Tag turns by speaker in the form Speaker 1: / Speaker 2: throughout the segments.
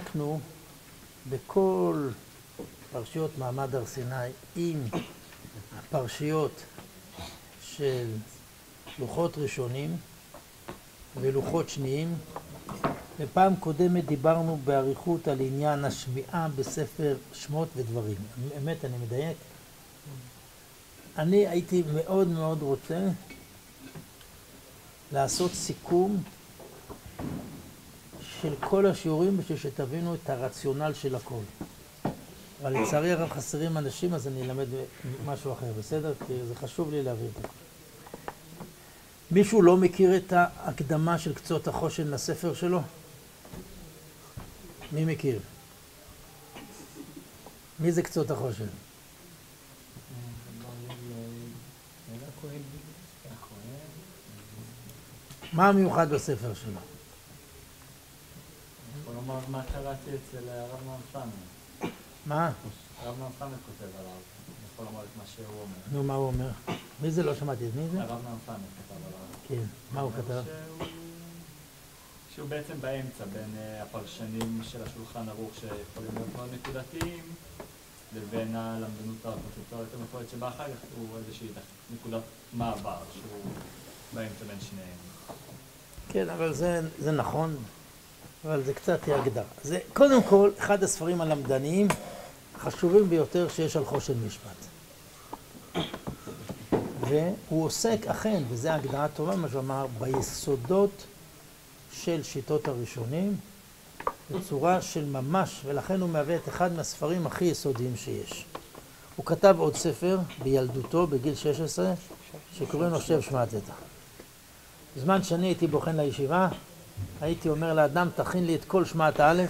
Speaker 1: עסקנו בכל פרשיות מעמד הר סיני עם הפרשיות של לוחות ראשונים ולוחות שניים. בפעם קודמת דיברנו באריכות על עניין השמיעה בספר שמות ודברים. אמת, אני מדייק? אני הייתי מאוד מאוד רוצה לעשות סיכום של כל השיעורים בשביל שתבינו את הרציונל של הכל. אבל לצערי הרב חסרים אנשים אז אני אלמד משהו אחר, בסדר? כי זה חשוב לי את הכל. מישהו לא מכיר את ההקדמה של קצות החושן לספר שלו? מי מכיר? מי זה קצות החושן? מה המיוחד בספר שלו?
Speaker 2: יכול לומר מה קראתי אצל הרב
Speaker 1: מה?
Speaker 2: הרב נעם כותב עליו. יכול לומר את מה שהוא אומר.
Speaker 1: נו, מה הוא אומר? מי זה? לא שמעתי מי זה?
Speaker 2: הרב נעם כתב עליו.
Speaker 1: כן, מה הוא כתב?
Speaker 2: שהוא בעצם באמצע בין אה, הפרשנים של השולחן ערוך שיכולים להיות מאוד נקודתיים לבין הלמדנות הקונספטואלית המפורטת שבאה אחר כך הוא איזושהי נקודת מעבר שהוא באמצע בין שניהם.
Speaker 1: כן, אבל זה, זה נכון, אבל זה קצת תהיה הגדרה. זה קודם כל אחד הספרים הלמדניים החשובים ביותר שיש על חושן משפט. והוא עוסק אכן, וזו הגדרה טובה, מה שהוא אמר, ביסודות של שיטות הראשונים, בצורה של ממש, ולכן הוא מהווה את אחד מהספרים הכי יסודיים שיש. הוא כתב עוד ספר בילדותו, בגיל 16, שקוראים לו שב שמעתת. בזמן שאני הייתי בוחן לישיבה, הייתי אומר לאדם, תכין לי את כל שמעת א',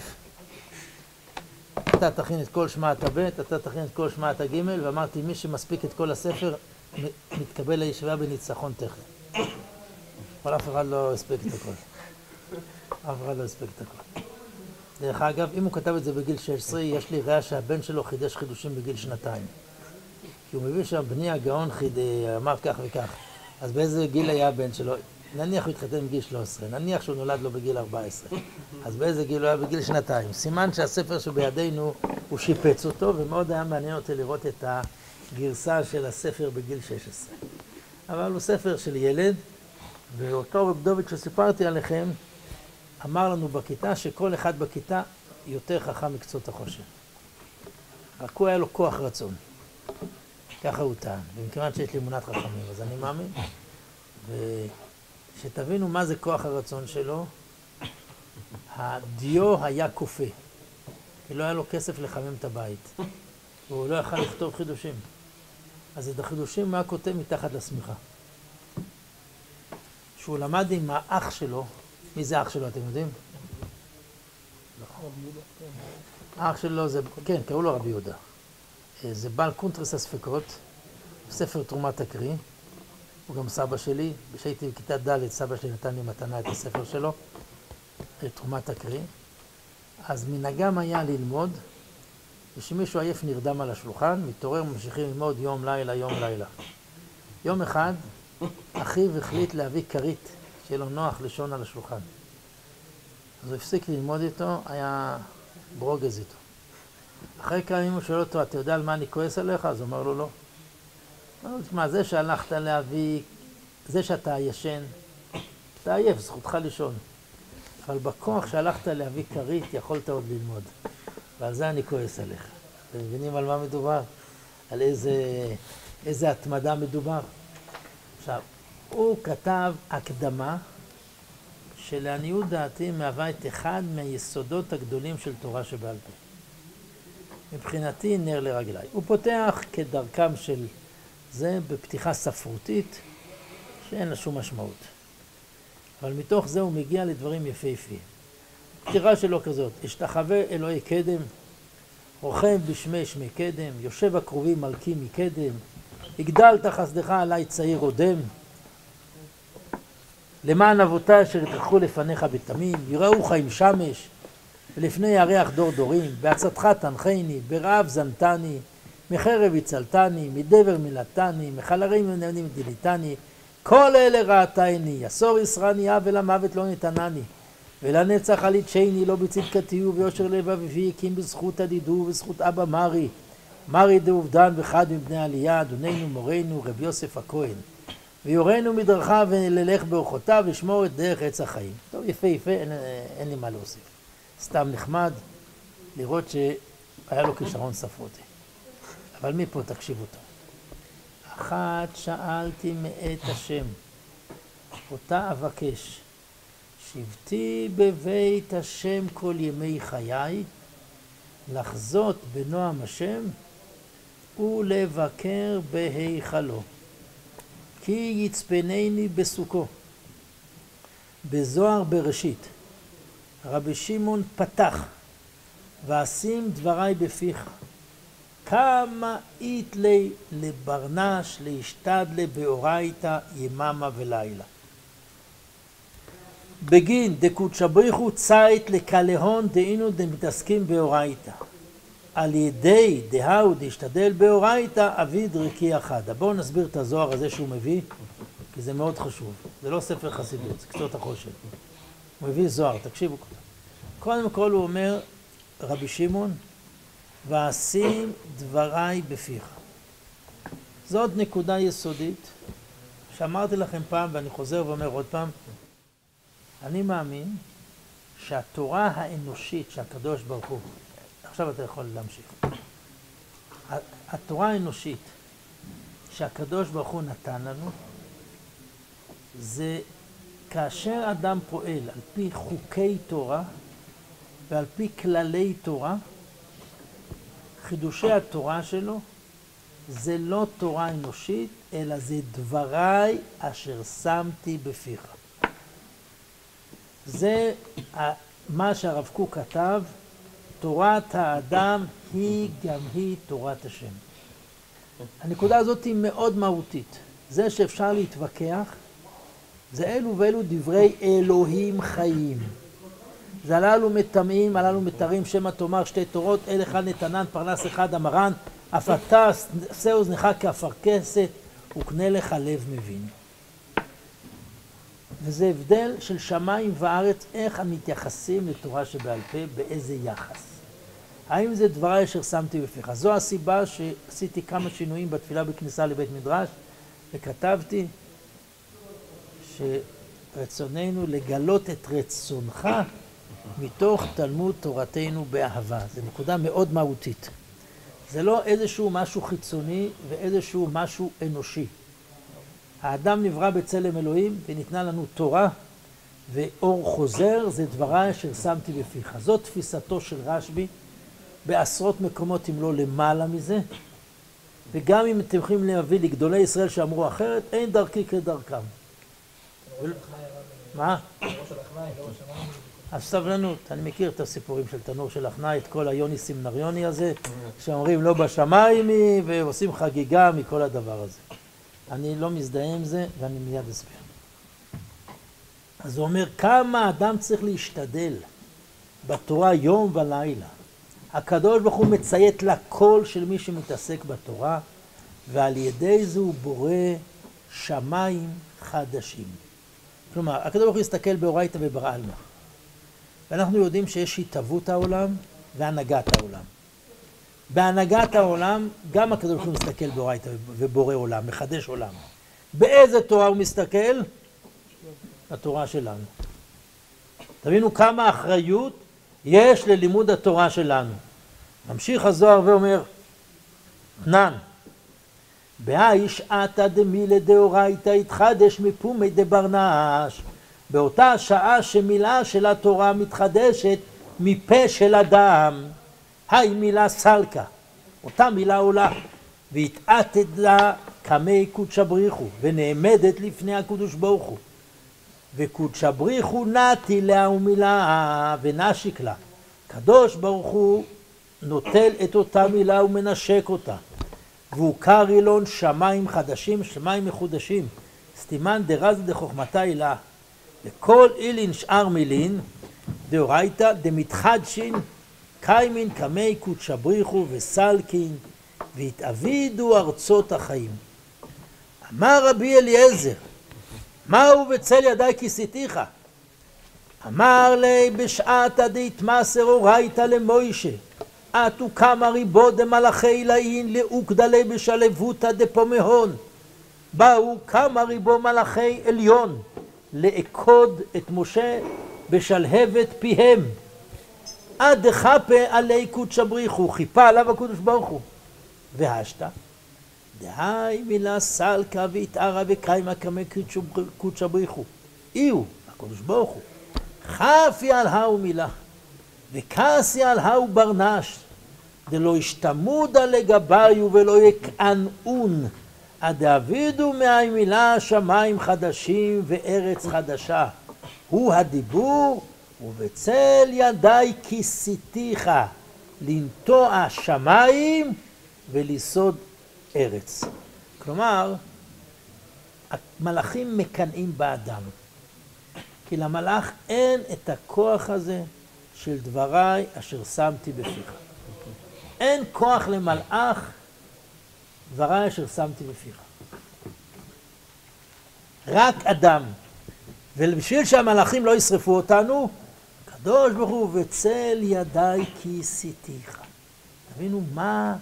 Speaker 1: אתה תכין את כל שמעת ב', אתה תכין את כל שמעת ג', ואמרתי, מי שמספיק את כל הספר, מתקבל לישיבה בניצחון תכף. אבל אף אחד לא הספיק את הכל. אף אחד לא הספיק את הכל. דרך אגב, אם הוא כתב את זה בגיל 16, יש לי ראיה שהבן שלו חידש חידושים בגיל שנתיים. כי הוא מבין שהבני הגאון חיד... אמר כך וכך. אז באיזה גיל היה הבן שלו? נניח הוא התחתן בגיל 13, נניח שהוא נולד לו בגיל 14. אז באיזה גיל הוא היה? בגיל שנתיים. סימן שהספר שבידינו, הוא שיפץ אותו, ומאוד היה מעניין אותי לראות את הגרסה של הספר בגיל 16. אבל הוא ספר של ילד, ואותו רב דוד שסיפרתי עליכם, אמר לנו בכיתה שכל אחד בכיתה יותר חכם מקצות החושן. רק הוא היה לו כוח רצון. ככה הוא טען. ומכיוון שיש לי אמונת חכמים, אז אני מאמין. ושתבינו מה זה כוח הרצון שלו, הדיו היה כופה. כי לא היה לו כסף לחמם את הבית. והוא לא יכל לכתוב חידושים. אז את החידושים הוא היה כותב מתחת לשמיכה. כשהוא למד עם האח שלו, מי זה אח שלו, אתם יודעים? האח שלו זה, כן, קראו לו רבי יהודה. אה, זה בעל קונטרס הספקות, ספר תרומת תקריא, הוא גם סבא שלי, כשהייתי בכיתה ד' סבא שלי נתן לי מתנה את הספר שלו, תרומת תקריא. אז מנהגם היה ללמוד, ושמישהו עייף נרדם על השולחן, מתעורר, ממשיכים ללמוד יום לילה, יום לילה. יום אחד אחיו החליט להביא כרית, שיהיה לו נוח לישון על השולחן. אז הוא הפסיק ללמוד איתו, היה ברוגז איתו. אחרי כמה ימים הוא שואל אותו, אתה יודע על מה אני כועס עליך? אז הוא אומר לו, לא. תשמע, זה שהלכת להביא, זה שאתה ישן, אתה עייף, זכותך לישון. אבל בכוח שהלכת להביא כרית, יכולת עוד ללמוד. ועל זה אני כועס עליך. אתם מבינים על מה מדובר? על איזה, איזה התמדה מדובר? עכשיו, הוא כתב הקדמה שלעניות דעתי מהווה את אחד מהיסודות הגדולים של תורה שבעל פה. מבחינתי נר לרגליי. הוא פותח כדרכם של זה בפתיחה ספרותית שאין לה שום משמעות. אבל מתוך זה הוא מגיע לדברים יפהפיים. הפתיחה שלו כזאת, אשתחווה אלוהי קדם, רוכב בשמי שמי קדם, יושב הקרובים מלכי מקדם, הגדלת חסדך עלי צעיר אודם, למען אבותי אשר יתרחו לפניך בתמים, יראוך עם שמש, ולפני ירח דור דורים, בעצתך תנחני, ברעב זנתני, מחרב הצלתני, מדבר מילתני, מחלרי מנהלים דיליתני, כל אלה ראתני, יסור ישרני, עוול המוות לא נתנני. ולנצח על יתשני לא בצדקתי וביושר לב אביבי הקים בזכות הדידו ובזכות אבא מרי מרי דעובדן וחד מבני עלייה אדוננו מורנו רבי יוסף הכהן ויורנו מדרכיו ונלך באורחותיו לשמור את דרך עץ החיים. טוב יפה יפה אין, אין לי מה להוסיף. סתם נחמד לראות שהיה לו כישרון ספרותי. אבל מפה תקשיבו טוב. אחת שאלתי מאת השם. אותה אבקש. שבתי בבית השם כל ימי חיי לחזות בנועם השם ולבקר בהיכלו. כי יצפנני בסוכו. בזוהר בראשית רבי שמעון פתח ואשים דברי בפיך כמה איתלי לברנש להשתדלה באורייתא יממה ולילה בגין דקודשא בריחו צייט לקלהון דהינו דמתעסקים באורייתא. על ידי דהאו דשתדל באורייתא אביד ריקי אחד. בואו נסביר את הזוהר הזה שהוא מביא, כי זה מאוד חשוב. זה לא ספר חסידות, זה קצות החושן. הוא מביא זוהר, תקשיבו. קודם כל הוא אומר, רבי שמעון, ואשים דבריי בפיך. זאת נקודה יסודית שאמרתי לכם פעם ואני חוזר ואומר עוד פעם, אני מאמין שהתורה האנושית שהקדוש ברוך הוא, עכשיו אתה יכול להמשיך, התורה האנושית שהקדוש ברוך הוא נתן לנו, זה כאשר אדם פועל על פי חוקי תורה ועל פי כללי תורה, חידושי התורה שלו זה לא תורה אנושית, אלא זה דבריי אשר שמתי בפיך. זה מה שהרב קוק כתב, תורת האדם היא גם היא תורת השם. הנקודה הזאת היא מאוד מהותית. זה שאפשר להתווכח, זה אלו ואלו דברי אלוהים חיים. זה הללו מטמאים, הללו מתרים, שמא תאמר שתי תורות, אל אחד נתנן, פרנס אחד המרן, אף אתה עשה אוזנך כאפרכסת, וקנה לך לב מבין. וזה הבדל של שמיים וארץ, איך מתייחסים לתורה שבעל פה, באיזה יחס. האם זה דבריי אשר שמתי בפיך? זו הסיבה שעשיתי כמה שינויים בתפילה בכניסה לבית מדרש, וכתבתי שרצוננו לגלות את רצונך מתוך תלמוד תורתנו באהבה. זו נקודה מאוד מהותית. זה לא איזשהו משהו חיצוני ואיזשהו משהו אנושי. האדם נברא בצלם אלוהים וניתנה לנו תורה ואור חוזר זה דבריי אשר שמתי בפיך. זאת תפיסתו של רשב"י בעשרות מקומות אם לא למעלה מזה וגם אם אתם יכולים להביא לגדולי ישראל שאמרו אחרת אין דרכי כדרכם. מה? אז סבלנות, אני מכיר את הסיפורים של תנור של אחנאי, את כל היוני סמנריוני הזה, שאומרים לא בשמיים היא, ועושים חגיגה מכל הדבר הזה. אני לא מזדהה עם זה, ואני מיד אסביר. אז הוא אומר, כמה אדם צריך להשתדל בתורה יום ולילה. הקדוש ברוך הוא מציית לקול של מי שמתעסק בתורה, ועל ידי זה הוא בורא שמיים חדשים. כלומר, הקדוש ברוך הוא יסתכל באורייתא וברעלמא. ואנחנו יודעים שיש התהוות העולם והנהגת העולם. בהנהגת העולם, גם הקדוש ברוך הוא מסתכל באורייתא ובורא עולם, מחדש עולם. באיזה תורה הוא מסתכל? התורה שלנו. תבינו כמה אחריות יש ללימוד התורה שלנו. ממשיך הזוהר ואומר, נן, בהאי שעתא דמילה דאורייתא יתחדש מפומי דברנש. באותה שעה שמילה של התורה מתחדשת מפה של אדם. היי מילה סלקה, אותה מילה עולה, והתעתת לה קמי קודשא בריחו, ונעמדת לפני הקדוש ברוך הוא. וקודשא בריחו נתי לה ומילה ונשיק לה. קדוש ברוך הוא נוטל את אותה מילה ומנשק אותה. והוא קרילון שמיים חדשים, שמיים מחודשים. סתימן דרז דחוכמתה הילה. וכל אילין שאר מילין, דאורייתא דמתחדשין קיימין קמי קודשא בריחו וסלקין והתאבידו ארצות החיים. אמר רבי אליעזר, מהו בצל ידי כיסיתיך? אמר לי בשעת דתמסר אורייתא למוישה, אתו כמה ריבו דמלאכי לעין לאוקדא לי בשלבותא דפומהון. באו כמה ריבו מלאכי עליון לאכוד את משה בשלהבת פיהם. עד דחפה עלי קודשא בריחו, חיפה עליו הקדוש ברוך הוא. והשתא, דהי מילה סלקא והתערא וקיימא קמא קודשא בריחו. איהו, הקדוש ברוך הוא. חפי על ההוא מילה, וכעסי על ההוא ברנש, דלא השתמודה לגביו ולא יקענעון, עד דאבידו מאי מילה שמיים חדשים וארץ חדשה. הוא הדיבור, ובצל ידי כיסיתיך, לנטוע שמיים ולסוד ארץ. כלומר, המלאכים מקנאים באדם. כי למלאך אין את הכוח הזה של דבריי אשר שמתי בפיך. אין כוח למלאך דבריי אשר שמתי בפיך. רק אדם. ובשביל שהמלאכים לא ישרפו אותנו, קדוש ברוך הוא וצל ידיי כיסיתיך. תבינו מה,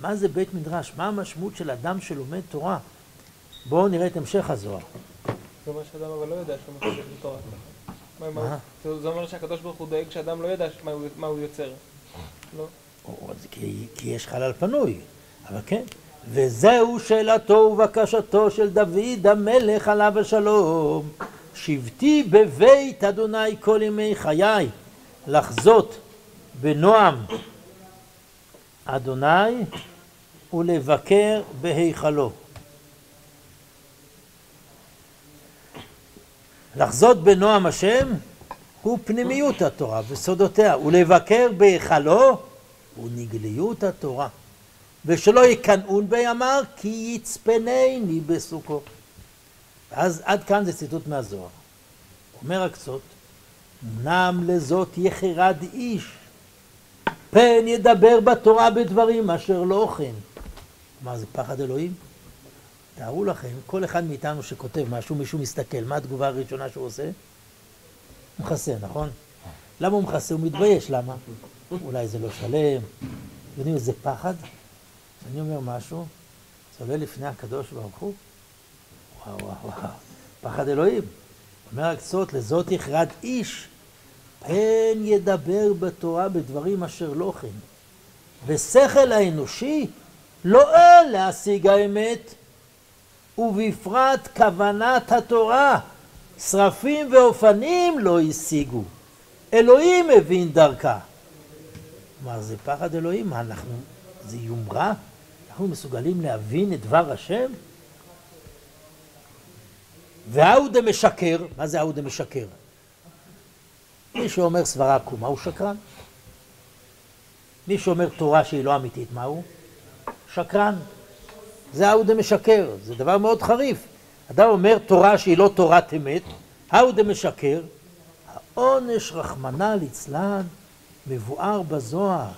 Speaker 1: מה זה בית מדרש, מה המשמעות של אדם שלומד תורה. בואו נראה את המשך הזוהר.
Speaker 3: זה אומר שאדם אבל לא יודע שהוא מקבל בתורה. זה אומר שהקדוש ברוך הוא דואג שאדם לא ידע מה הוא יוצר. לא?
Speaker 1: כי יש חלל פנוי, אבל כן. וזהו שאלתו ובקשתו של דוד המלך עליו השלום. שבתי בבית אדוני כל ימי חיי, לחזות בנועם אדוני ולבקר בהיכלו. לחזות בנועם השם הוא פנימיות התורה וסודותיה, ולבקר בהיכלו הוא נגליות התורה. ושלא יקנאון בי אמר כי יצפנני בסוכו. אז עד כאן זה ציטוט מהזוהר. אומר הקצות, נם לזאת יחרד איש, פן ידבר בתורה בדברים אשר לא כן. מה זה פחד אלוהים? תארו לכם, כל אחד מאיתנו שכותב משהו, מישהו מסתכל, מה התגובה הראשונה שהוא עושה? הוא מכסה, נכון? למה הוא מכסה? הוא מתבייש, למה? אולי זה לא שלם. יודעים איזה פחד? כשאני אומר משהו, זה עולה לפני הקדוש ברוך הוא? וואו וואו וואו, פחד אלוהים. אומר הקצות, לזאת יכרד איש, פן ידבר בתורה בדברים אשר לא כן. ושכל האנושי לא אל להשיג האמת, ובפרט כוונת התורה, שרפים ואופנים לא השיגו. אלוהים הבין דרכה. כלומר, זה פחד אלוהים, מה אנחנו, זה יומרה? אנחנו מסוגלים להבין את דבר השם? וההוא דמשקר, מה זה ההוא דמשקר? מי שאומר סברה עקומה הוא שקרן. מי שאומר תורה שהיא לא אמיתית, מה הוא? שקרן. זה ההוא דמשקר, זה דבר מאוד חריף. אדם אומר תורה שהיא לא תורת אמת, ההוא דמשקר, העונש רחמנא ליצלן מבואר בזוהר.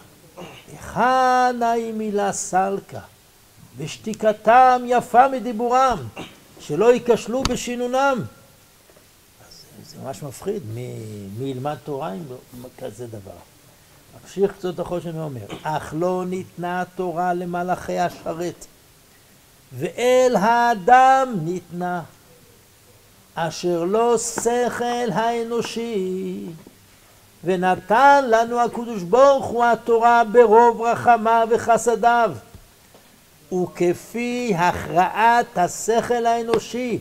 Speaker 1: היכן היא מילה סלקה, ושתיקתם יפה מדיבורם, שלא ייכשלו בשינונם. אז זה ממש מפחיד, מי, מי ילמד תורה עם כזה דבר. ממשיך קצות החושן ואומר, אך לא ניתנה תורה למלאכי השרת, ואל האדם ניתנה, אשר לא שכל האנושי, ונתן לנו הקדוש ברוך הוא התורה ברוב רחמיו וחסדיו. וכפי הכרעת השכל האנושי,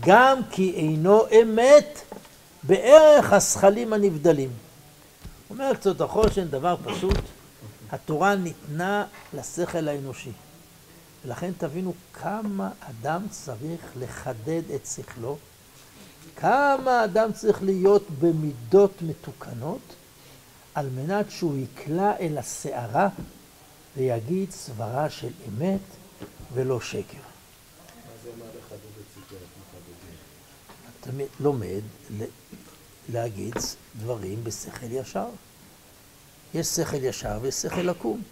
Speaker 1: גם כי אינו אמת בערך השכלים הנבדלים. אומר קצות החושן דבר פשוט, התורה ניתנה לשכל האנושי. ולכן תבינו כמה אדם צריך לחדד את שכלו, כמה אדם צריך להיות במידות מתוקנות, על מנת שהוא יקלע אל הסערה ויגיד סברה של אמת ולא שקר. אתה לומד להגיד דברים בשכל ישר. יש שכל ישר ויש שכל עקום.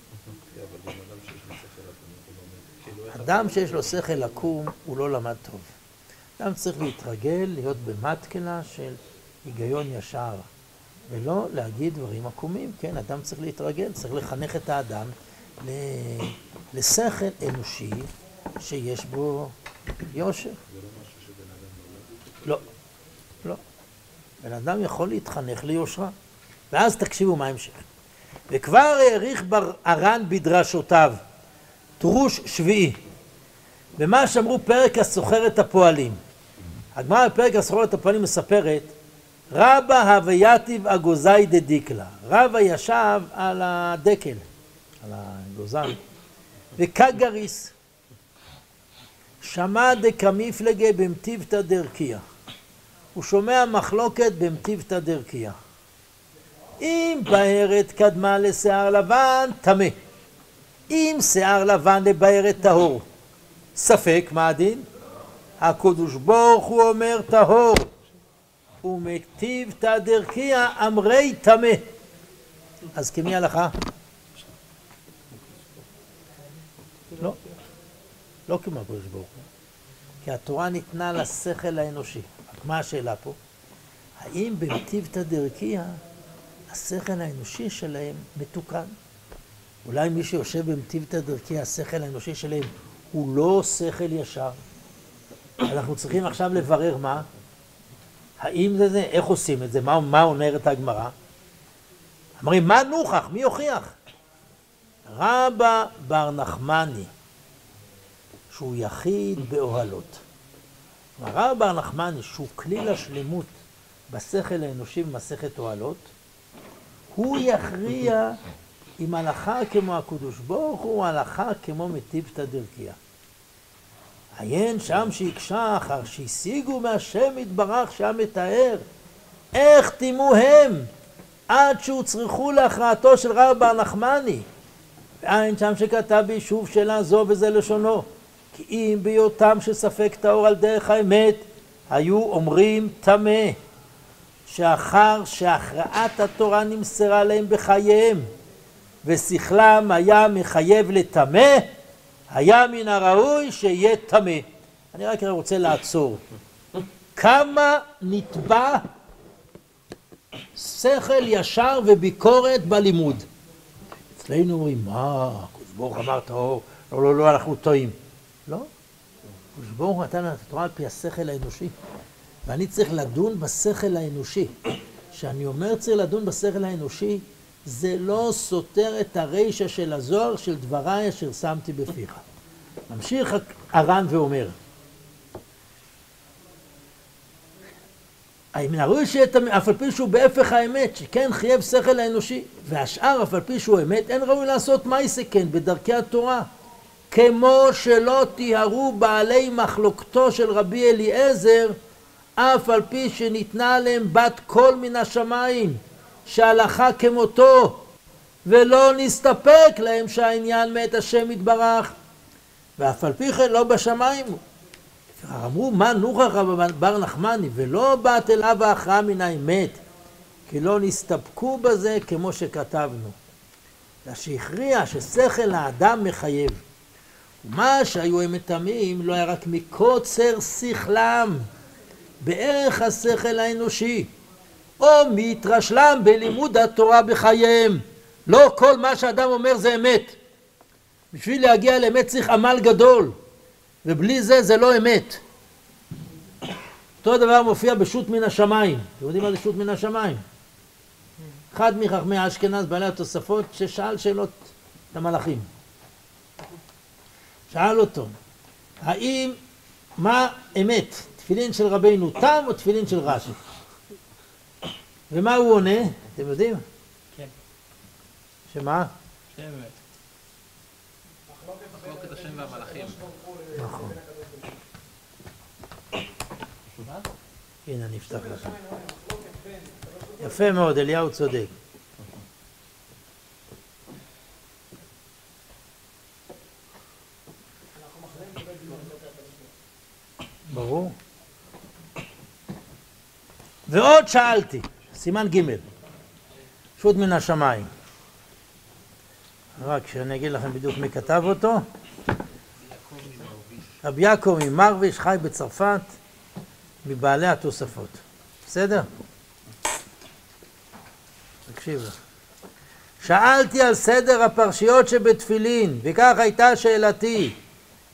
Speaker 1: אדם שיש לו שכל עקום, הוא לא למד טוב. אדם צריך להתרגל להיות במטקלה של היגיון ישר, ולא להגיד דברים עקומים. כן, אדם צריך להתרגל, צריך לחנך את האדם לשכל אנושי שיש בו יושר. לא, לא. בן אדם יכול להתחנך ליושרה. ואז תקשיבו מה ההמשך. וכבר העריך בר ארן בדרשותיו, דרוש שביעי, במה שאמרו פרק הסוחר את הפועלים. הגמרא בפרק הסוחר את הפועלים מספרת רבא הווייתיב אגוזאי דדיקלה. רבא ישב על הדקל, על הגוזל, וכגריס. שמע דקמיפלגי במטיבתא דרכיה. הוא שומע מחלוקת במטיבתא דרכיה. אם בהרת קדמה לשיער לבן, טמא. אם שיער לבן לבהרת טהור. ספק, מה הדין? הקדוש ברוך הוא אומר טהור. ומטיבתא דרכיה אמרי טמא. אז כמי הלכה? לא, לא כמו הקדוש ברוך הוא. כי התורה ניתנה לשכל האנושי. רק מה השאלה פה? האם במטיבתא דרכיה השכל האנושי שלהם מתוקן? אולי מי שיושב במטיבתא דרכיה, השכל האנושי שלהם הוא לא שכל ישר. אנחנו צריכים עכשיו לברר מה? האם זה זה? איך עושים את זה? מה, מה אומרת הגמרא? אומרים, מה נוכח? מי יוכיח? רבא בר נחמני, שהוא יחיד באוהלות. רבא בר נחמני, שהוא כליל השלמות בשכל האנושי במסכת אוהלות, הוא יכריע אם הלכה כמו הקדוש ברוך הוא, הלכה כמו מטיבתא דרכיה. עיין שם שהקשה אחר שהשיגו מהשם יתברך שהיה מתאר איך טימו הם עד שהוצרכו להכרעתו של רב בר נחמני ועין שם שכתב ביישוב שלה זו וזה לשונו כי אם בהיותם שספק טהור על דרך האמת היו אומרים טמא שאחר שהכרעת התורה נמסרה להם בחייהם ושכלם היה מחייב לטמא היה מן הראוי שיהיה טמא. אני רק רוצה לעצור. כמה נתבע שכל ישר וביקורת בלימוד? אצלנו אומרים, מה, הקדוש ברוך אמר טהור, לא, לא, לא, אנחנו טועים. לא, הקדוש ברוך נתן את התורה על פי השכל האנושי, ואני צריך לדון בשכל האנושי. כשאני אומר צריך לדון בשכל האנושי, זה לא סותר את הרישא של הזוהר של דבריי אשר שמתי בפיך. ממשיך הר"ן ואומר, מן הראוי שיהיה אף על פי שהוא בהפך האמת, שכן חייב שכל האנושי, והשאר אף על פי שהוא אמת, אין ראוי לעשות מייסה כן בדרכי התורה. כמו שלא טיהרו בעלי מחלוקתו של רבי אליעזר, אף על פי שניתנה להם בת קול מן השמיים. שהלכה כמותו, ולא נסתפק להם שהעניין מאת השם יתברך, ואף על פי כן לא בשמיים הוא. אמרו, מה נוכח בר נחמני, ולא באת אליו ההכרעה מן האמת, כי לא נסתפקו בזה כמו שכתבנו. אלא שהכריע ששכל האדם מחייב. ומה שהיו הם מטמאים לא היה רק מקוצר שכלם, בערך השכל האנושי. או מהתרשלם בלימוד התורה בחייהם. לא כל מה שאדם אומר זה אמת. בשביל להגיע לאמת צריך עמל גדול, ובלי זה זה לא אמת. אותו דבר מופיע בשו"ת מן השמיים. אתם יודעים מה זה שו"ת מן השמיים? אחד מחכמי אשכנז, בעלי התוספות, ששאל שאלות את המלאכים. שאל אותו, האם, מה אמת, תפילין של רבינו תם או תפילין של רש"י? ומה הוא עונה? אתם יודעים?
Speaker 3: כן.
Speaker 1: שמה?
Speaker 3: שאמת. מחלוקת השם והמלאכים.
Speaker 1: נכון. הנה, אני אפתח לכם. יפה מאוד, אליהו צודק. ברור. ועוד שאלתי. סימן ג' שו"ת מן השמיים. רק שאני אגיד לכם בדיוק מי כתב אותו. רבי יעקב ממרוויש חי בצרפת מבעלי התוספות. בסדר? תקשיבו. שאלתי על סדר הפרשיות שבתפילין, וכך הייתה שאלתי.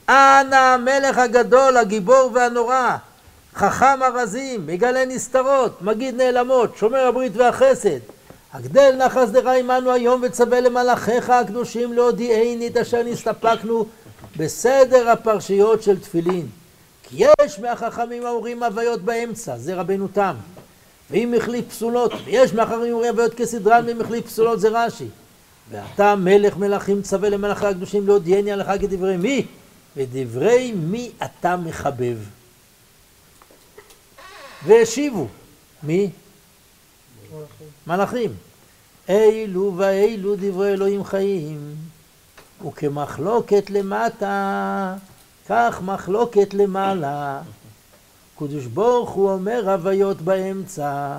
Speaker 1: אנא המלך הגדול, הגיבור והנורא, חכם ארזים, מגלה נסתרות, מגיד נעלמות, שומר הברית והחסד. הגדל נא חסדך עמנו היום וצווה למלאכיך הקדושים להודיעני את אשר נסתפקנו בסדר הפרשיות של תפילין. כי יש מהחכמים האורים הוויות באמצע, זה רבנו תם. ואם החליף פסולות, ויש מהחכמים האורים הוויות כסדרן, ואם החליף פסולות זה רש"י. ואתה מלך מלכים צווה למלאכי הקדושים להודיעני עליך כדברי מי? ודברי מי אתה מחבב. והשיבו, מי? מלאכים. אילו ואילו דברי אלוהים חיים, וכמחלוקת למטה, כך מחלוקת למעלה. קדוש ברוך הוא אומר הוויות באמצע,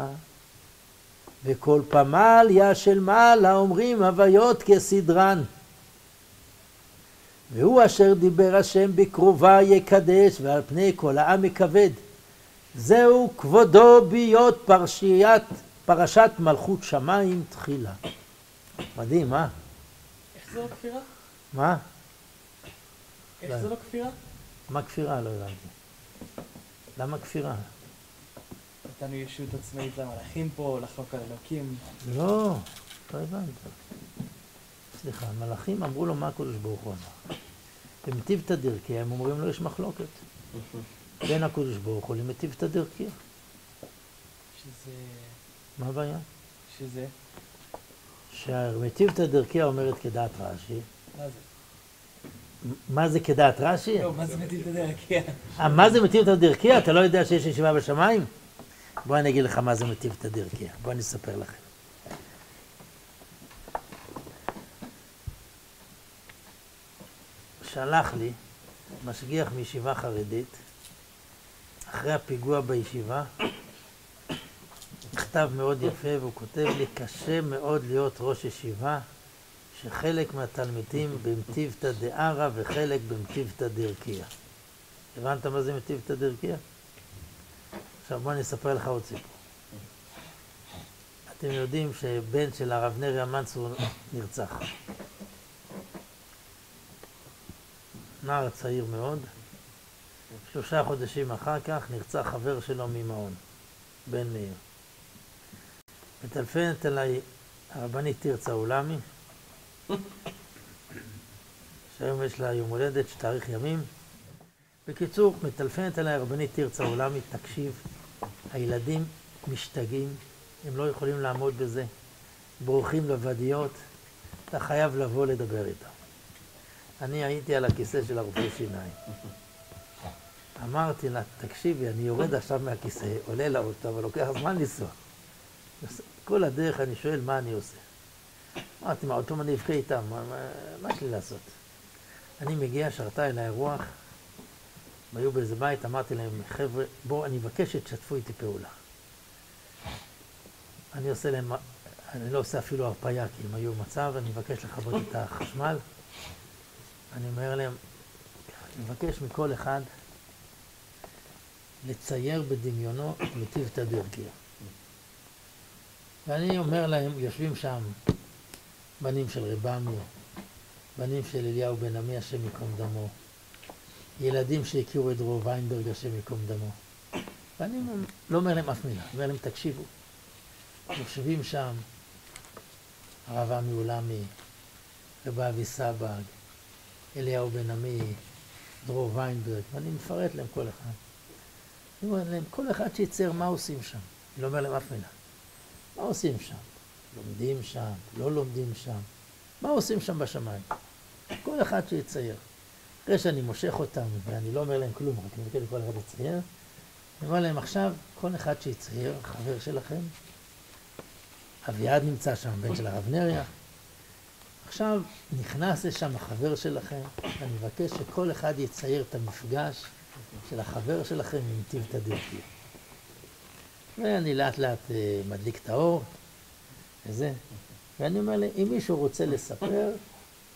Speaker 1: וכל פמליה של מעלה אומרים הוויות כסדרן. והוא אשר דיבר השם בקרובה יקדש, ועל פני כל העם יכבד. זהו כבודו בהיות פרשיית, פרשת מלכות שמיים תחילה. מדהים, אה?
Speaker 3: איך זה כפירה?
Speaker 1: מה?
Speaker 3: איך. זה לא כפירה?
Speaker 1: מה כפירה? לא הבנתי. למה כפירה?
Speaker 3: נתנו ישות עצמאית למלאכים פה, לחלוק על אלוקים.
Speaker 1: לא, לא הבנת. סליחה, המלאכים אמרו לו מה הקדוש ברוך הוא אמר. במטיבתא דרכיה הם אומרים לו יש מחלוקת. בין הקדוש ברוך הוא למטיבתא דרכיה.
Speaker 3: שזה...
Speaker 1: מה הבעיה?
Speaker 3: שזה...
Speaker 1: שהמטיבתא דרכיה אומרת כדעת רש"י.
Speaker 3: מה זה?
Speaker 1: מה זה כדעת רש"י?
Speaker 3: לא, מה זה מטיב את הדרך? כן.
Speaker 1: אה, מה זה מטיבתא דרכיה? אתה לא יודע שיש ישיבה בשמיים? בוא אני אגיד לך מה זה מטיבתא דרכיה. בוא אני אספר לכם. שלח לי משגיח מישיבה חרדית, אחרי הפיגוע בישיבה, מכתב מאוד יפה, והוא כותב לי, קשה מאוד להיות ראש ישיבה, שחלק מהתלמידים במטיבתא דערא וחלק במטיבתא דרכיה. הבנת מה זה מטיבתא דרכיה? עכשיו בוא אני אספר לך עוד סיפור. אתם יודעים שבן של הרב נריה מנצור נרצח. נער צעיר מאוד. שלושה חודשים אחר כך נרצח חבר שלו ממעון, בן מאיר. מטלפנת אליי הרבנית תרצה עולמי, שהיום יש לה יום הולדת, שתאריך ימים. בקיצור, מטלפנת אליי הרבנית תרצה עולמי, תקשיב, הילדים משתגעים, הם לא יכולים לעמוד בזה, בורחים לוודיות, אתה חייב לבוא לדבר איתם. אני הייתי על הכיסא של הרופא שיניים. אמרתי לה, תקשיבי, אני יורד עכשיו מהכיסא, עולה לאוטו, אבל לוקח זמן לנסוע. כל הדרך אני שואל מה אני עושה. אמרתי, מה, אותו אני אבכה איתם, מה, יש לי לעשות? אני מגיע, שרתה אליי רוח, הם היו באיזה בית, אמרתי להם, חבר'ה, בואו, אני מבקש שתשתפו איתי פעולה. אני עושה להם, אני לא עושה אפילו הרפאיה, כי הם היו במצב, אני מבקש לכבות את החשמל. אני אומר להם, אני מבקש מכל אחד לצייר בדמיונו את מטיבתא דרכיה. ואני אומר להם, יושבים שם בנים של רב עמי, בנים של אליהו בן עמי, השם ייקום דמו, ילדים שהכירו את דרור ויינברג, השם ייקום דמו. ואני לא אומר להם אף מילה, אומר להם, תקשיבו, יושבים שם הרב עמי עולמי, רב אבי סבג, אליהו בן עמי, דרור ויינברג, ואני מפרט להם כל אחד. אני אומר להם, כל אחד שיצייר מה עושים שם. אני לא אומר להם אף מילה. מה עושים שם? לומדים שם, לא לומדים שם. מה עושים שם בשמיים? כל אחד שיצייר. אחרי שאני מושך אותם, ואני לא אומר להם כלום, רק אני מבקש לכל אחד לצייר, אני אומר להם עכשיו, כל אחד שיצייר, חבר שלכם, אביעד נמצא שם, בן של הרב נריה. עכשיו נכנס לשם החבר שלכם, אני מבקש שכל אחד יצייר את המפגש של החבר שלכם עם טיב תדירתי. ואני לאט לאט אה, מדליק את האור, וזה. ואני אומר להם, אם מישהו רוצה לספר,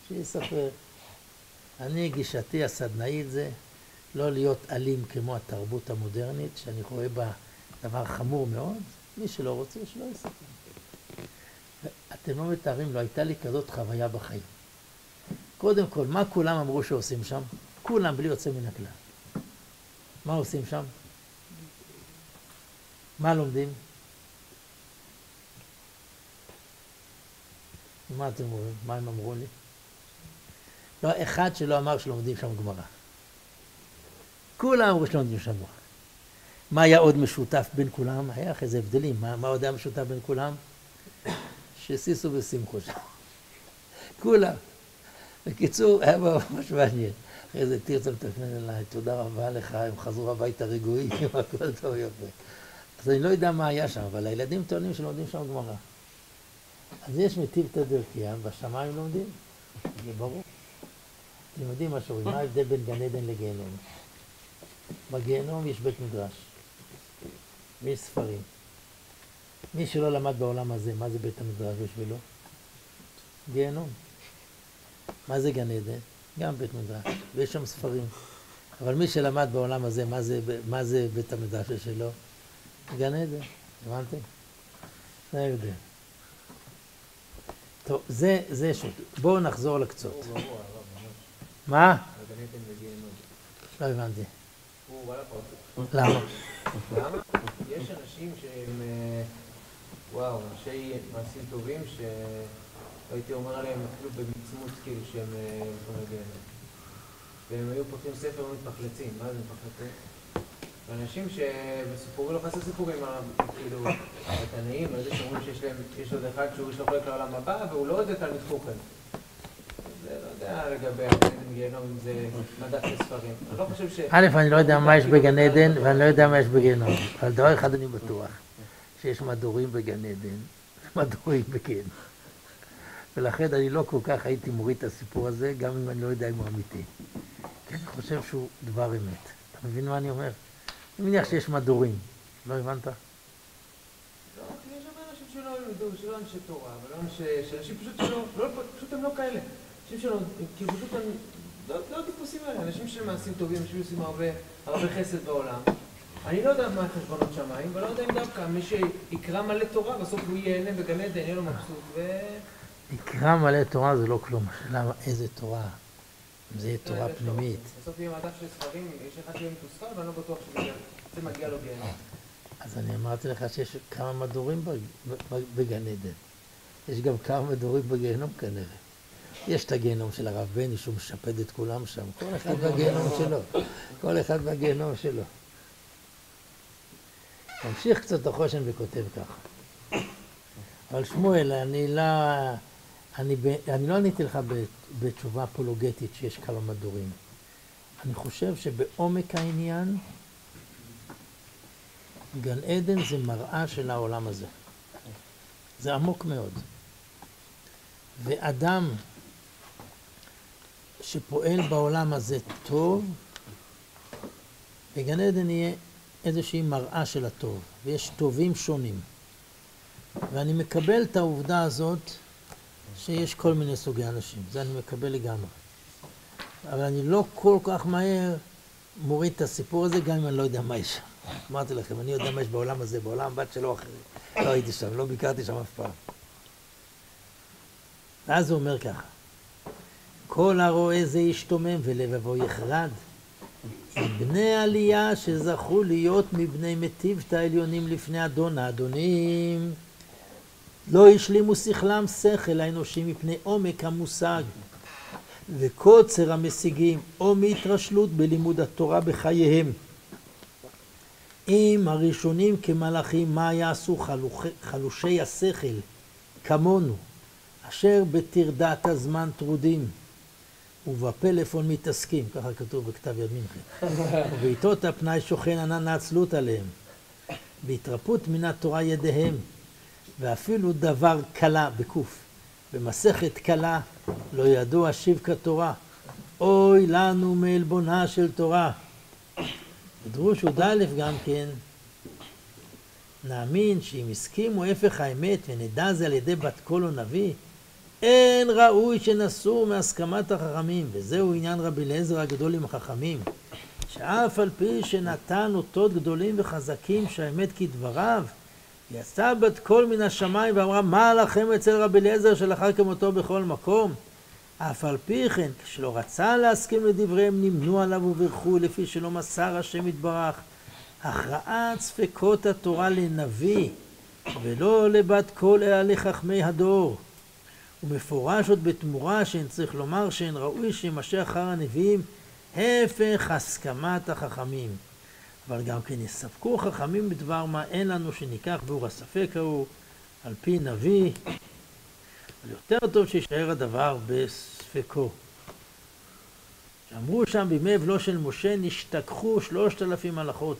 Speaker 1: שיספר. אני, גישתי הסדנאית זה לא להיות אלים כמו התרבות המודרנית, שאני רואה בה דבר חמור מאוד. מי שלא רוצה, שלא יספר. אתם לא מתארים, לא הייתה לי כזאת חוויה בחיים. קודם כל, מה כולם אמרו שעושים שם? כולם, בלי יוצא מן הכלל. מה עושים שם? מה לומדים? מה אתם אומרים? מה הם אמרו לי? לא אחד שלא אמר שלומדים שם גמרא. כולם אמרו שלומדים שם גמרא. מה היה עוד משותף בין כולם? היה אחרי זה הבדלים. מה, מה עוד היה משותף בין כולם? ששישו ושמחו שם. כולם. בקיצור, היה ממש מעניין. אחרי זה תרצה לתכנן אליי, תודה רבה לך, הם חזרו הביתה רגועים, הכל טוב יפה. אז אני לא יודע מה היה שם, אבל הילדים טוענים שלומדים שם גמרא. אז יש מטיב תדרכיה, בשמיים לומדים, זה ברור. אתם יודעים מה שאומרים, מה ההבדל בין גן עדן לגיהנום? בגיהנום יש בית מדרש, ויש ספרים. מי שלא למד בעולם הזה, מה זה בית המדרש בשבילו? גיהנום. מה זה גן עדן? גם בית מדרש, ויש שם ספרים. אבל מי שלמד בעולם הזה, מה זה, מה זה בית המדרש שלו? גן עדן, הבנתם? זה ההבדל. טוב, זה, זה שוט. בואו נחזור לקצות. מה? לא הבנתי. למה?
Speaker 4: למה? יש אנשים שהם, אה, וואו, אנשי מעשים טובים, שהייתי אומר עליהם אפילו במצמוץ, כאילו שהם להגיע והם היו פותחים ספר ומתפחלצים, מה זה מתפחלצים? ואנשים שבסיפורים לא חסר סיפורים, כאילו, התנאים, על זה שאומרים שיש להם, יש עוד אחד שהוא יש לו חלק לעולם הבא, והוא לא יודע תלמיד חוכם. זה לא יודע לגבי גיהנום, אם זה מדף לספרים. אני לא חושב ש...
Speaker 1: א', אני לא יודע מה יש בגן עדן, ואני לא יודע מה יש בגיהנום. אבל דבר אחד אני בטוח, שיש מדורים בגן עדן, מדורים בגיהנום. ולכן אני לא כל כך הייתי מוריד את הסיפור הזה, גם אם אני לא יודע אם הוא אמיתי. כי אני חושב שהוא דבר אמת. אתה מבין מה אני אומר? אני מניח שיש מדורים. לא הבנת?
Speaker 4: לא, כי יש הרבה אנשים שלא ילמדו, שלא אנשי תורה, ולא אנשי... שאנשים פשוט. לא, פשוט הם לא כאלה. אנשים שלא... כאילו פשוט הם... לא, לא הטיפוסים האלה. אנשים של מעשים טובים, אנשים שעושים הרבה, הרבה חסד בעולם. אני לא יודע מה החשבונות שמיים, ולא יודע אם דווקא מי שיקרא מלא תורה, בסוף הוא ייהנה בגן עדן, יהיה לו מבסוט, ו...
Speaker 1: יקרא מלא תורה זה לא כלום. השאלה איזה תורה. זה תורה
Speaker 4: זה
Speaker 1: פנימית.
Speaker 4: בסוף יהיה מדף של ספרים, יש אחד שיהיה מתוסכל, ואני לא בטוח שזה מגיע לו גיהנום.
Speaker 1: אז אני אמרתי לך שיש כמה מדורים בגן עדן. יש גם כמה מדורים בגיהנום כנראה. יש את הגיהנום של הרב בני שהוא משפד את כולם שם, כל אחד בגיהנום שלו, כל אחד בגיהנום שלו. ממשיך קצת החושן וכותב ככה. אבל שמואל, אני לא, אני, ב- אני לא עניתי לך בתשובה אפולוגטית שיש כמה מדורים. אני חושב שבעומק העניין גן עדן זה מראה של העולם הזה. זה עמוק מאוד. ואדם שפועל בעולם הזה טוב, בגן עדן יהיה איזושהי מראה של הטוב, ויש טובים שונים. ואני מקבל את העובדה הזאת שיש כל מיני סוגי אנשים, זה אני מקבל לגמרי. אבל אני לא כל כך מהר מוריד את הסיפור הזה, גם אם אני לא יודע מה יש שם. אמרתי לכם, אני יודע מה יש בעולם הזה, בעולם בת שלו אחרים. לא הייתי שם, לא ביקרתי שם אף פעם. ואז הוא אומר ככה, כל הרואה זה ישתומם ולבבו יחרד. בני עלייה שזכו להיות מבני מטיבתא העליונים לפני אדון האדונים, לא השלימו שכלם שכל האנושי מפני עומק המושג. וקוצר המשיגים או מהתרשלות בלימוד התורה בחייהם. אם הראשונים כמלאכים, מה יעשו חלוכי, חלושי השכל? כמונו, אשר בטרדת הזמן טרודים. ובפלאפון מתעסקים, ככה כתוב בכתב יד מינכן, ובעיתות הפנאי שוכן ענן העצלות עליהם, בהתרפות מן התורה ידיהם, ואפילו דבר קלה, בקוף, במסכת קלה, לא ידוע שיב כתורה, אוי לנו מעלבונה של תורה. בדרוש י"א גם כן, נאמין שאם הסכימו הפך האמת ונדע זה על ידי בת קול או נביא, אין ראוי שנסור מהסכמת החכמים, וזהו עניין רבי אליעזר הגדול עם החכמים, שאף על פי שנתן אותות גדולים וחזקים שהאמת כדבריו, יצאה בת קול מן השמיים ואמרה, מה לכם אצל רבי אליעזר שלאחר כמותו בכל מקום? אף על פי כן, כשלא רצה להסכים לדבריהם, נמנו עליו וברכו, לפי שלא מסר השם יתברך. הכרעת ספקות התורה לנביא, ולא לבת קול אלא לחכמי הדור. ומפורש עוד בתמורה שאין צריך לומר שאין ראוי שימשך אחר הנביאים, הפך הסכמת החכמים. אבל גם כן יספקו חכמים בדבר מה אין לנו שניקח באור הספק ההוא, על פי נביא. אבל יותר טוב שישאר הדבר בספקו. שאמרו שם בימי אבלו של משה נשתכחו שלושת אלפים הלכות.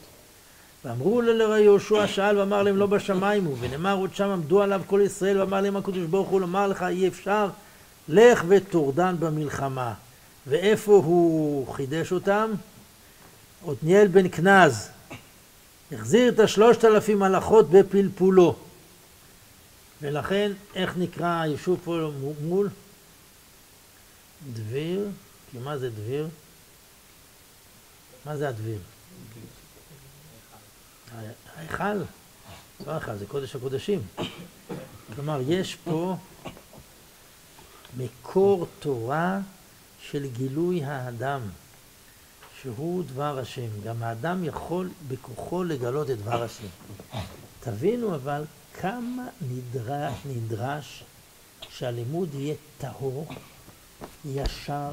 Speaker 1: ואמרו לו לרע יהושע שאל ואמר להם לא בשמיים הוא, ונאמר עוד שם עמדו עליו כל ישראל ואמר להם הקדוש ברוך הוא לומר לך אי אפשר לך וטורדן במלחמה. ואיפה הוא חידש אותם? עתניאל בן כנז החזיר את השלושת אלפים הלכות בפלפולו. ולכן, איך נקרא היישוב פה מול? דביר, כי מה זה דביר? מה זה הדביר? ההיכל, לא ההיכל, זה קודש הקודשים. כלומר, יש פה מקור תורה של גילוי האדם, שהוא דבר השם. גם האדם יכול בכוחו לגלות את דבר השם. תבינו אבל כמה נדרש, נדרש שהלימוד יהיה טהור, ישר,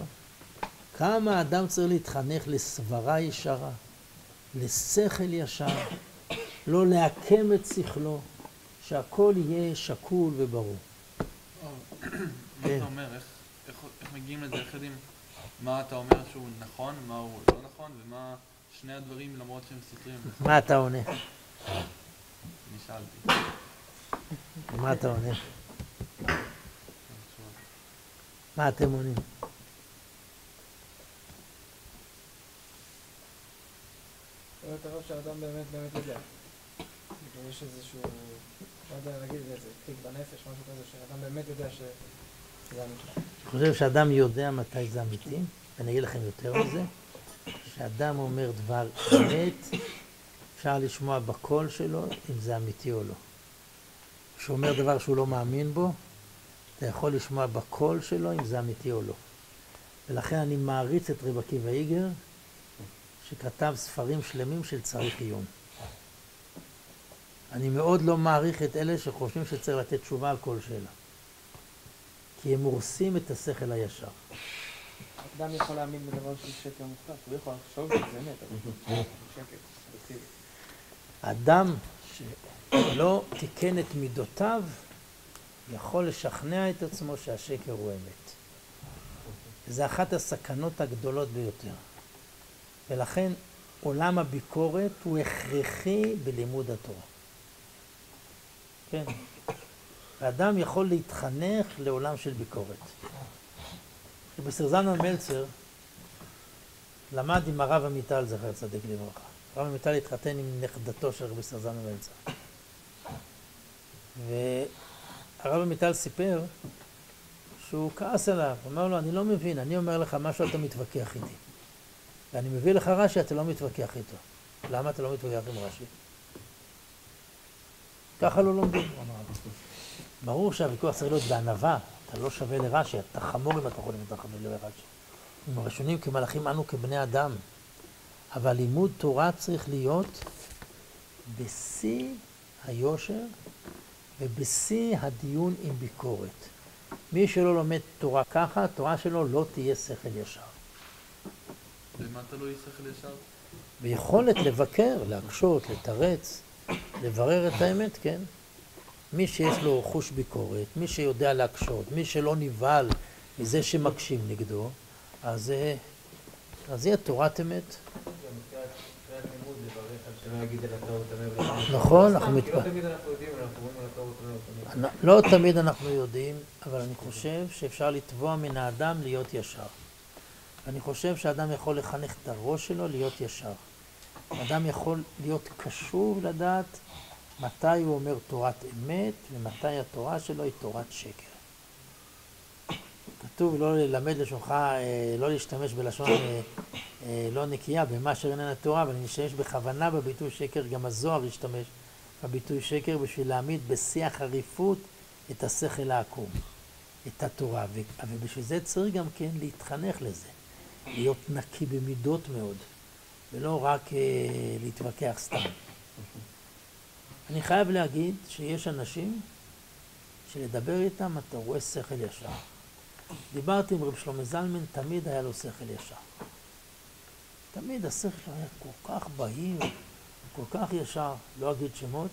Speaker 1: כמה האדם צריך להתחנך לסברה ישרה, לשכל ישר, לא לעקם את שכלו, שהכל יהיה שקול וברור.
Speaker 5: מה. אתה אומר? איך מגיעים לזה? איך יודעים מה אתה אומר שהוא נכון, מה הוא לא נכון, ומה שני הדברים למרות שהם סותרים?
Speaker 1: מה אתה עונה?
Speaker 5: אני שאלתי.
Speaker 1: מה אתה עונה? מה אתם עונים?
Speaker 3: באמת הרב שהאדם באמת באמת יודע. יש איזשהו, לא יודע, נגיד איזה קליק בנפש, משהו כזה, שהאדם באמת יודע ש...
Speaker 1: אני חושב שאדם יודע מתי זה אמיתי, ואני אגיד לכם יותר מזה, שאדם אומר דבר אמת, אפשר לשמוע בקול שלו אם זה אמיתי או לא. כשהוא אומר דבר שהוא לא מאמין בו, אתה יכול לשמוע בקול שלו אם זה אמיתי או לא. ולכן אני מעריץ את רב עקיבא איגר, שכתב ספרים שלמים של צריך עיון. אני מאוד לא מעריך את אלה שחושבים שצריך לתת תשובה על כל שאלה. כי הם הורסים את השכל הישר.
Speaker 3: אדם יכול להאמין בדבר של שקר מוחלט, הוא יכול לחשוב שזה אמת, אבל שקר.
Speaker 1: אדם שלא תיקן את מידותיו, יכול לשכנע את עצמו שהשקר הוא אמת. וזו אחת הסכנות הגדולות ביותר. ולכן עולם הביקורת הוא הכרחי בלימוד התורה. כן. האדם יכול להתחנך לעולם של ביקורת. רבי זלמן מלצר למד עם הרב עמיטל, זכר צדיק לברכה. הרב עמיטל התחתן עם נכדתו של רבי זלמן מלצר. והרב עמיטל סיפר שהוא כעס עליו, הוא אמר לו, אני לא מבין, אני אומר לך משהו, אתה מתווכח איתי. ואני מביא לך רש"י, אתה לא מתווכח איתו. למה אתה לא מתווכח עם רש"י? ככה לא לומדים, הוא אמר. ברור שהוויכוח צריך להיות בענווה, אתה לא שווה לרש"י, אתה חמור אם אתה חולם אתה חבר לרש"י. עם הראשונים כמלאכים אנו כבני אדם. אבל לימוד תורה צריך להיות בשיא היושר ובשיא הדיון עם ביקורת. מי שלא לומד תורה ככה, התורה שלו לא תהיה שכל ישר.
Speaker 5: במה תלוי שכל ישר?
Speaker 1: ויכולת לבקר, להקשות, לתרץ, לברר את האמת, כן. מי שיש לו חוש ביקורת, מי שיודע להקשות, מי שלא נבהל מזה שמקשים נגדו, אז, אז יהיה תורת אמת. נכון, אנחנו
Speaker 4: כי
Speaker 1: מתפ...
Speaker 4: לא
Speaker 1: לא תמיד אנחנו יודעים, אבל אני חושב שאפשר לתבוע מן האדם להיות ישר. אני חושב שאדם יכול לחנך את הראש שלו להיות ישר. אדם יכול להיות קשוב לדעת מתי הוא אומר תורת אמת ומתי התורה שלו היא תורת שקר. כתוב לא ללמד לשונך, אה, לא להשתמש בלשון אה, אה, לא נקייה במה אשר איננה תורה, אבל אני משתמש בכוונה בביטוי שקר, גם הזוהר השתמש הביטוי שקר בשביל להעמיד בשיא החריפות את השכל העקום, את התורה, ובשביל זה צריך גם כן להתחנך לזה, להיות נקי במידות מאוד, ולא רק להתווכח סתם. אני חייב להגיד שיש אנשים שלדבר איתם אתה רואה שכל ישר. דיברתי עם רב שלמה זלמן, תמיד היה לו שכל ישר. תמיד השכל שלו היה כל כך בהיר, כל כך ישר, לא אגיד שמות,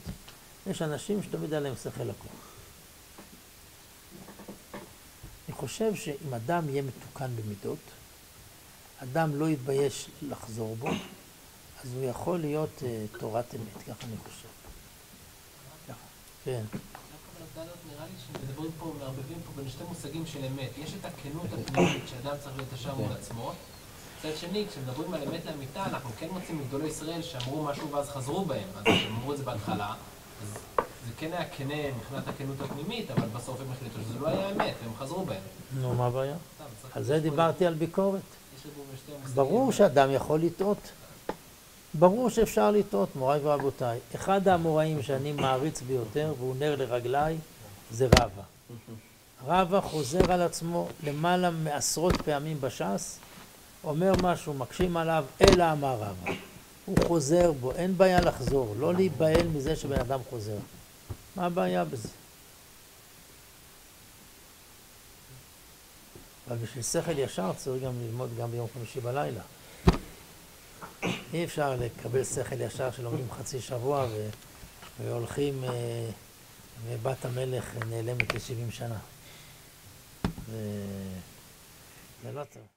Speaker 1: יש אנשים שתמיד היה להם שכל לקום. אני חושב שאם אדם יהיה מתוקן במידות, אדם לא יתבייש לחזור בו, אז הוא יכול להיות uh, תורת אמת, ככה אני חושב. כן.
Speaker 6: נראה לי שמדברים פה, מערבבים פה בין שתי מושגים של אמת. יש את הכנות הפנימית, שאדם צריך להיות ישר מול עצמו. מצד שני, כשמדברים על אמת לאמיתה, אנחנו כן מוצאים מגדולי ישראל שאמרו משהו ואז חזרו בהם. אז הם אמרו את זה בהתחלה, אז זה כן היה כנה מבחינת הכנות הפנימית, אבל בסוף הם החליטו שזה לא היה אמת, והם חזרו בהם.
Speaker 1: נו, מה הבעיה? על זה. דיברתי על ביקורת. ברור שאדם יכול לטעות. ברור שאפשר לטעות, מוריי ורבותיי. אחד האמוראים שאני מעריץ ביותר, והוא נר לרגליי, זה רבא. רבא חוזר על עצמו למעלה מעשרות פעמים בש"ס, אומר משהו, מקשים עליו, אלא אמר רבא. הוא חוזר בו, אין בעיה לחזור, לא להיבהל מזה שבן אדם חוזר. מה הבעיה בזה? אבל בשביל שכל ישר צריך גם ללמוד גם ביום חמישי בלילה. אי אפשר לקבל שכל ישר שלומדים חצי שבוע ו... והולכים אה, ובת המלך נעלמת ל-70 שנה. זה... זה לא טוב.